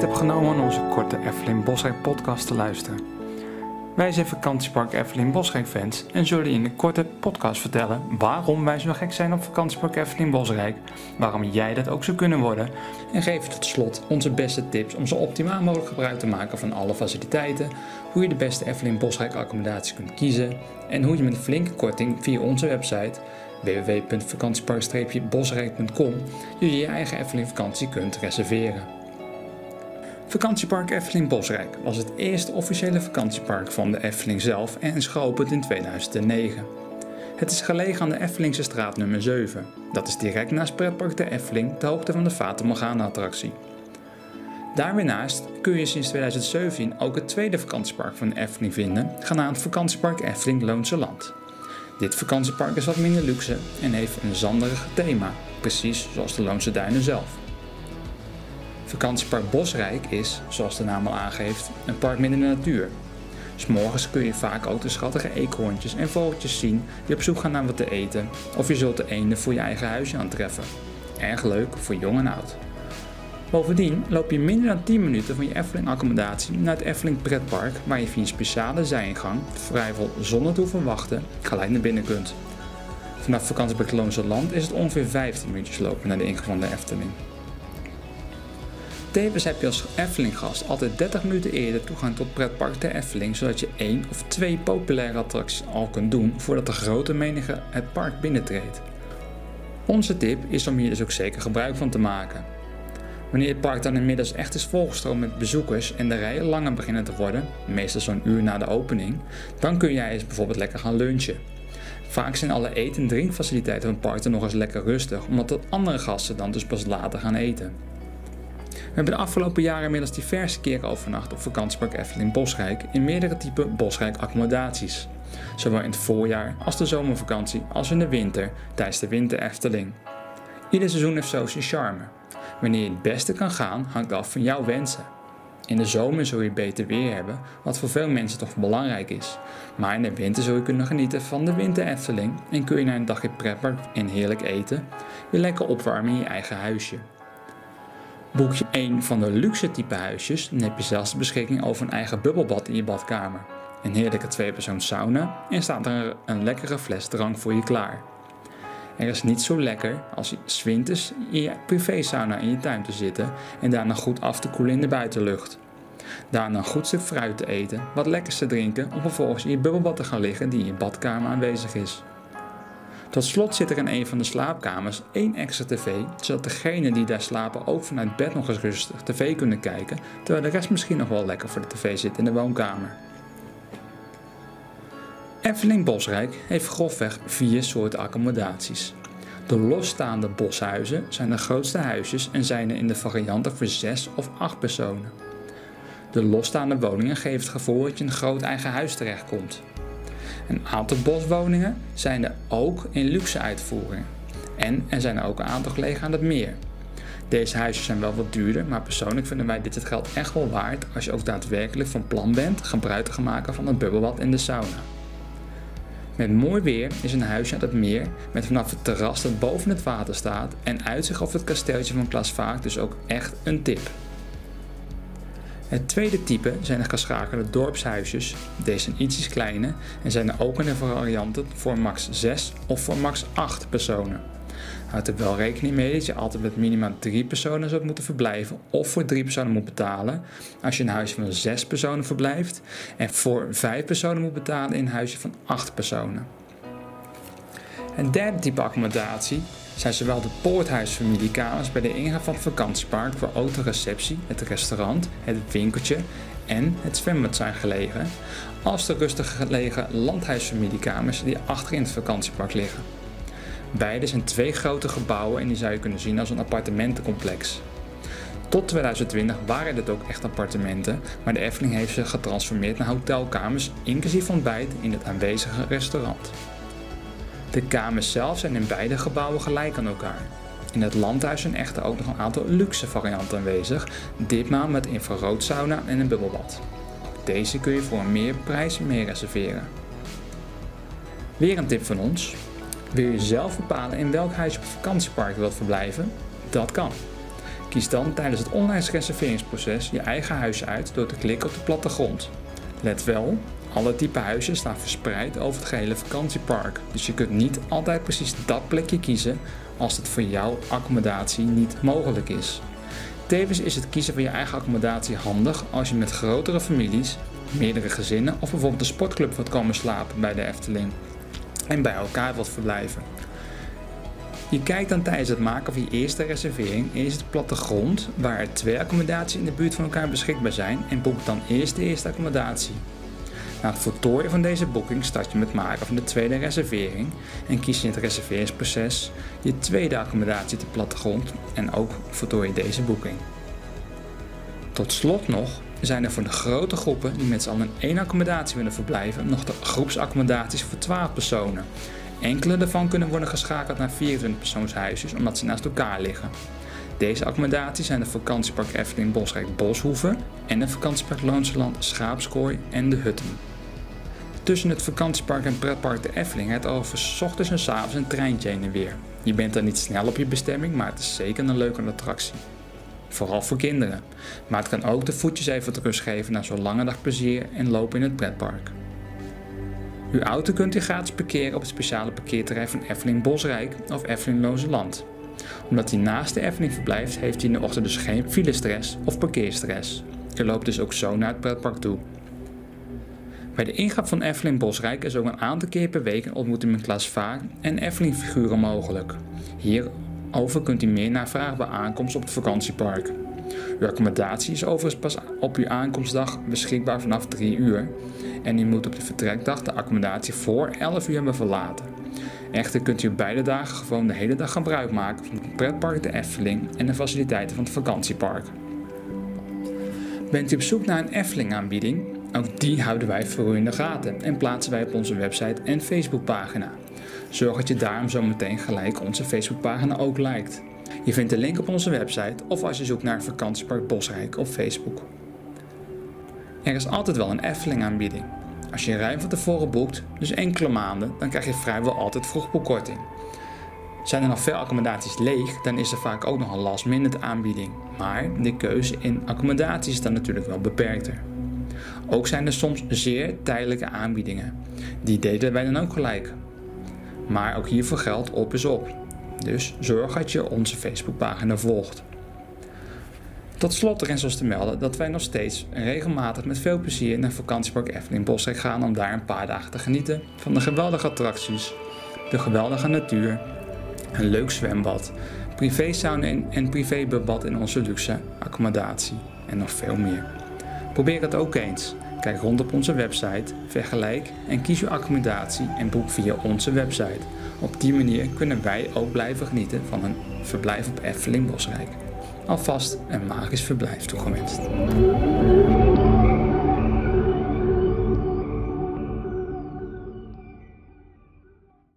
tijd hebt genomen om onze korte Efteling Bosrijk podcast te luisteren. Wij zijn vakantiepark Efteling Bosrijk fans en zullen in een korte podcast vertellen waarom wij zo gek zijn op vakantiepark Efteling Bosrijk, waarom jij dat ook zou kunnen worden en geven tot slot onze beste tips om zo optimaal mogelijk gebruik te maken van alle faciliteiten, hoe je de beste Efteling Bosrijk accommodatie kunt kiezen en hoe je met een flinke korting via onze website www.vakantiepark-bosrijk.com je je eigen Efteling vakantie kunt reserveren. Vakantiepark Efteling Bosrijk was het eerste officiële vakantiepark van de Efteling zelf en is geopend in 2009. Het is gelegen aan de Eftelingse straat nummer 7. Dat is direct naast pretpark de Efteling, de hoogte van de Fata Morgana attractie. Daar weer naast kun je sinds 2017 ook het tweede vakantiepark van de Efteling vinden, genaamd Vakantiepark Efteling Loonse Land. Dit vakantiepark is wat minder luxe en heeft een zanderig thema, precies zoals de Loonse Duinen zelf. Vakantiepark Bosrijk is, zoals de naam al aangeeft, een park midden in de natuur. S'morgens kun je vaak ook de schattige eekhoorntjes en vogeltjes zien die op zoek gaan naar wat te eten, of je zult de eenden voor je eigen huisje aantreffen. Erg leuk voor jong en oud. Bovendien loop je minder dan 10 minuten van je Efteling accommodatie naar het Efteling pretpark waar je via een speciale zijingang, vrijwel zonder te hoeven wachten, gelijk naar binnen kunt. Vanaf vakantiepark Loonse Land is het ongeveer 15 minuutjes lopen naar de ingang van de Efteling. Tevens heb je als Efteling-gast altijd 30 minuten eerder toegang tot pretpark de Efteling, zodat je één of twee populaire attracties al kunt doen voordat de grote menige het park binnentreedt. Onze tip is om hier dus ook zeker gebruik van te maken. Wanneer het park dan inmiddels echt is volgestroomd met bezoekers en de rijen langer beginnen te worden, meestal zo'n uur na de opening, dan kun jij eens bijvoorbeeld lekker gaan lunchen. Vaak zijn alle eten- en drinkfaciliteiten van het park dan nog eens lekker rustig, omdat de andere gasten dan dus pas later gaan eten. We hebben de afgelopen jaren inmiddels diverse keren overnacht op vakantiepark Efteling Bosrijk in meerdere typen Bosrijk accommodaties. Zowel in het voorjaar als de zomervakantie als in de winter tijdens de winter Efteling. Ieder seizoen heeft zo zijn charme. Wanneer je het beste kan gaan hangt af van jouw wensen. In de zomer zul je beter weer hebben, wat voor veel mensen toch belangrijk is. Maar in de winter zul je kunnen genieten van de winter Efteling en kun je na een dagje pretpark en heerlijk eten je lekker opwarmen in je eigen huisje. Boek je een van de luxe type huisjes, dan heb je zelfs de beschikking over een eigen bubbelbad in je badkamer. Een heerlijke tweepersoons sauna en staat er een lekkere fles drank voor je klaar. Er is niet zo lekker als zwinters in je privé-sauna in je tuin te zitten en daarna goed af te koelen in de buitenlucht. Daarna een goed stuk fruit te eten, wat lekkers te drinken om vervolgens in je bubbelbad te gaan liggen die in je badkamer aanwezig is. Tot slot zit er in een van de slaapkamers één extra tv, zodat degenen die daar slapen ook vanuit bed nog eens rustig tv kunnen kijken, terwijl de rest misschien nog wel lekker voor de tv zit in de woonkamer. Efteling Bosrijk heeft grofweg vier soorten accommodaties. De losstaande boshuizen zijn de grootste huisjes en zijn er in de varianten voor 6 of 8 personen. De losstaande woningen geven het gevoel dat je in een groot eigen huis terechtkomt. Een aantal boswoningen zijn er ook in luxe uitvoering. En er zijn ook een aantal gelegen aan het meer. Deze huizen zijn wel wat duurder, maar persoonlijk vinden wij dit het geld echt wel waard als je ook daadwerkelijk van plan bent gebruik te gaan maken van het bubbelbad en de sauna. Met mooi weer is een huisje aan het meer met vanaf het terras dat boven het water staat en uitzicht op het kasteeltje van Klaas Vaak dus ook echt een tip. Het tweede type zijn de geschakelde dorpshuisjes. Deze zijn ietsjes kleiner en zijn er de varianten voor max 6 of voor max 8 personen. Houd er wel rekening mee dat je altijd met minimaal 3 personen zult moeten verblijven of voor 3 personen moet betalen als je in een huisje van 6 personen verblijft en voor 5 personen moet betalen in een huisje van 8 personen. Het derde type accommodatie zijn zowel de poorthuisfamiliekamers bij de ingang van het vakantiepark waar ook de receptie, het restaurant, het winkeltje en het zwembad zijn gelegen, als de rustig gelegen landhuisfamiliekamers die achterin het vakantiepark liggen. Beide zijn twee grote gebouwen en die zou je kunnen zien als een appartementencomplex. Tot 2020 waren dit ook echt appartementen, maar de Efteling heeft ze getransformeerd naar hotelkamers, inclusief ontbijt in het aanwezige restaurant. De kamers zelf zijn in beide gebouwen gelijk aan elkaar. In het landhuis zijn echter ook nog een aantal luxe varianten aanwezig, ditmaal met infraroodsauna en een bubbelbad. Deze kun je voor een meer prijs meer reserveren. Weer een tip van ons. Wil je zelf bepalen in welk huis je op vakantiepark wilt verblijven? Dat kan. Kies dan tijdens het online reserveringsproces je eigen huis uit door te klikken op de plattegrond. Let wel, alle type huizen staan verspreid over het gehele vakantiepark, dus je kunt niet altijd precies dat plekje kiezen als het voor jouw accommodatie niet mogelijk is. Tevens is het kiezen van je eigen accommodatie handig als je met grotere families, meerdere gezinnen of bijvoorbeeld een sportclub wilt komen slapen bij de Efteling en bij elkaar wilt verblijven. Je kijkt dan tijdens het maken van je eerste reservering eerst de plattegrond waar er twee accommodaties in de buurt van elkaar beschikbaar zijn en boek dan eerst de eerste accommodatie. Na het voltooien van deze boeking start je met maken van de tweede reservering en kies je in het reserveringsproces je tweede accommodatie te plattegrond en ook voltooi je deze boeking. Tot slot nog zijn er voor de grote groepen die met z'n allen één accommodatie willen verblijven nog de groepsaccommodaties voor 12 personen. Enkele daarvan kunnen worden geschakeld naar 24 persoonshuisjes omdat ze naast elkaar liggen. Deze accommodaties zijn de vakantiepark Efteling Bosrijk Boshoeven en de vakantiepark Loonseland Schaapskooi en de Hutten. Tussen het vakantiepark en pretpark de Efteling rijdt over ochtends en s avonds een treintje heen en weer. Je bent dan niet snel op je bestemming, maar het is zeker een leuke attractie. Vooral voor kinderen. Maar het kan ook de voetjes even wat rust geven na zo'n lange dag plezier en lopen in het pretpark. Uw auto kunt u gratis parkeren op het speciale parkeerterrein van Efteling Bosrijk of Efteling Lozeland. Omdat hij naast de Efteling verblijft, heeft hij in de ochtend dus geen filestress of parkeerstress. Je loopt dus ook zo naar het pretpark toe. Bij de ingang van Efteling Bosrijk is ook een aantal keer per week een ontmoeting met Klaas en Efteling figuren mogelijk. Hierover kunt u meer navragen bij aankomst op het vakantiepark. Uw accommodatie is overigens pas op uw aankomstdag beschikbaar vanaf 3 uur en u moet op de vertrekdag de accommodatie voor 11 uur hebben verlaten. Echter kunt u beide dagen gewoon de hele dag gebruik maken van het pretpark de Efteling en de faciliteiten van het vakantiepark. Bent u op zoek naar een Efteling aanbieding? Ook die houden wij voor u in de gaten en plaatsen wij op onze website en Facebookpagina. Zorg dat je daarom zometeen gelijk onze Facebookpagina ook liked. Je vindt de link op onze website of als je zoekt naar vakantiepark Bosrijk op Facebook. Er is altijd wel een Efteling aanbieding. Als je ruim van tevoren boekt, dus enkele maanden, dan krijg je vrijwel altijd vroegboekkorting. Zijn er nog veel accommodaties leeg, dan is er vaak ook nog een last minute aanbieding. Maar de keuze in accommodaties is dan natuurlijk wel beperkter. Ook zijn er soms zeer tijdelijke aanbiedingen. Die deden wij dan ook gelijk. Maar ook hiervoor geldt op is op. Dus zorg dat je onze Facebookpagina volgt. Tot slot er is te melden dat wij nog steeds regelmatig met veel plezier naar vakantiepark Efteling Bosrijk gaan om daar een paar dagen te genieten van de geweldige attracties, de geweldige natuur, een leuk zwembad, privé-sauna en privébad in onze luxe accommodatie en nog veel meer. Probeer het ook eens. Kijk rond op onze website, vergelijk en kies uw accommodatie en boek via onze website. Op die manier kunnen wij ook blijven genieten van een verblijf op Efteling Bosrijk alvast een magisch verblijf toegewenst.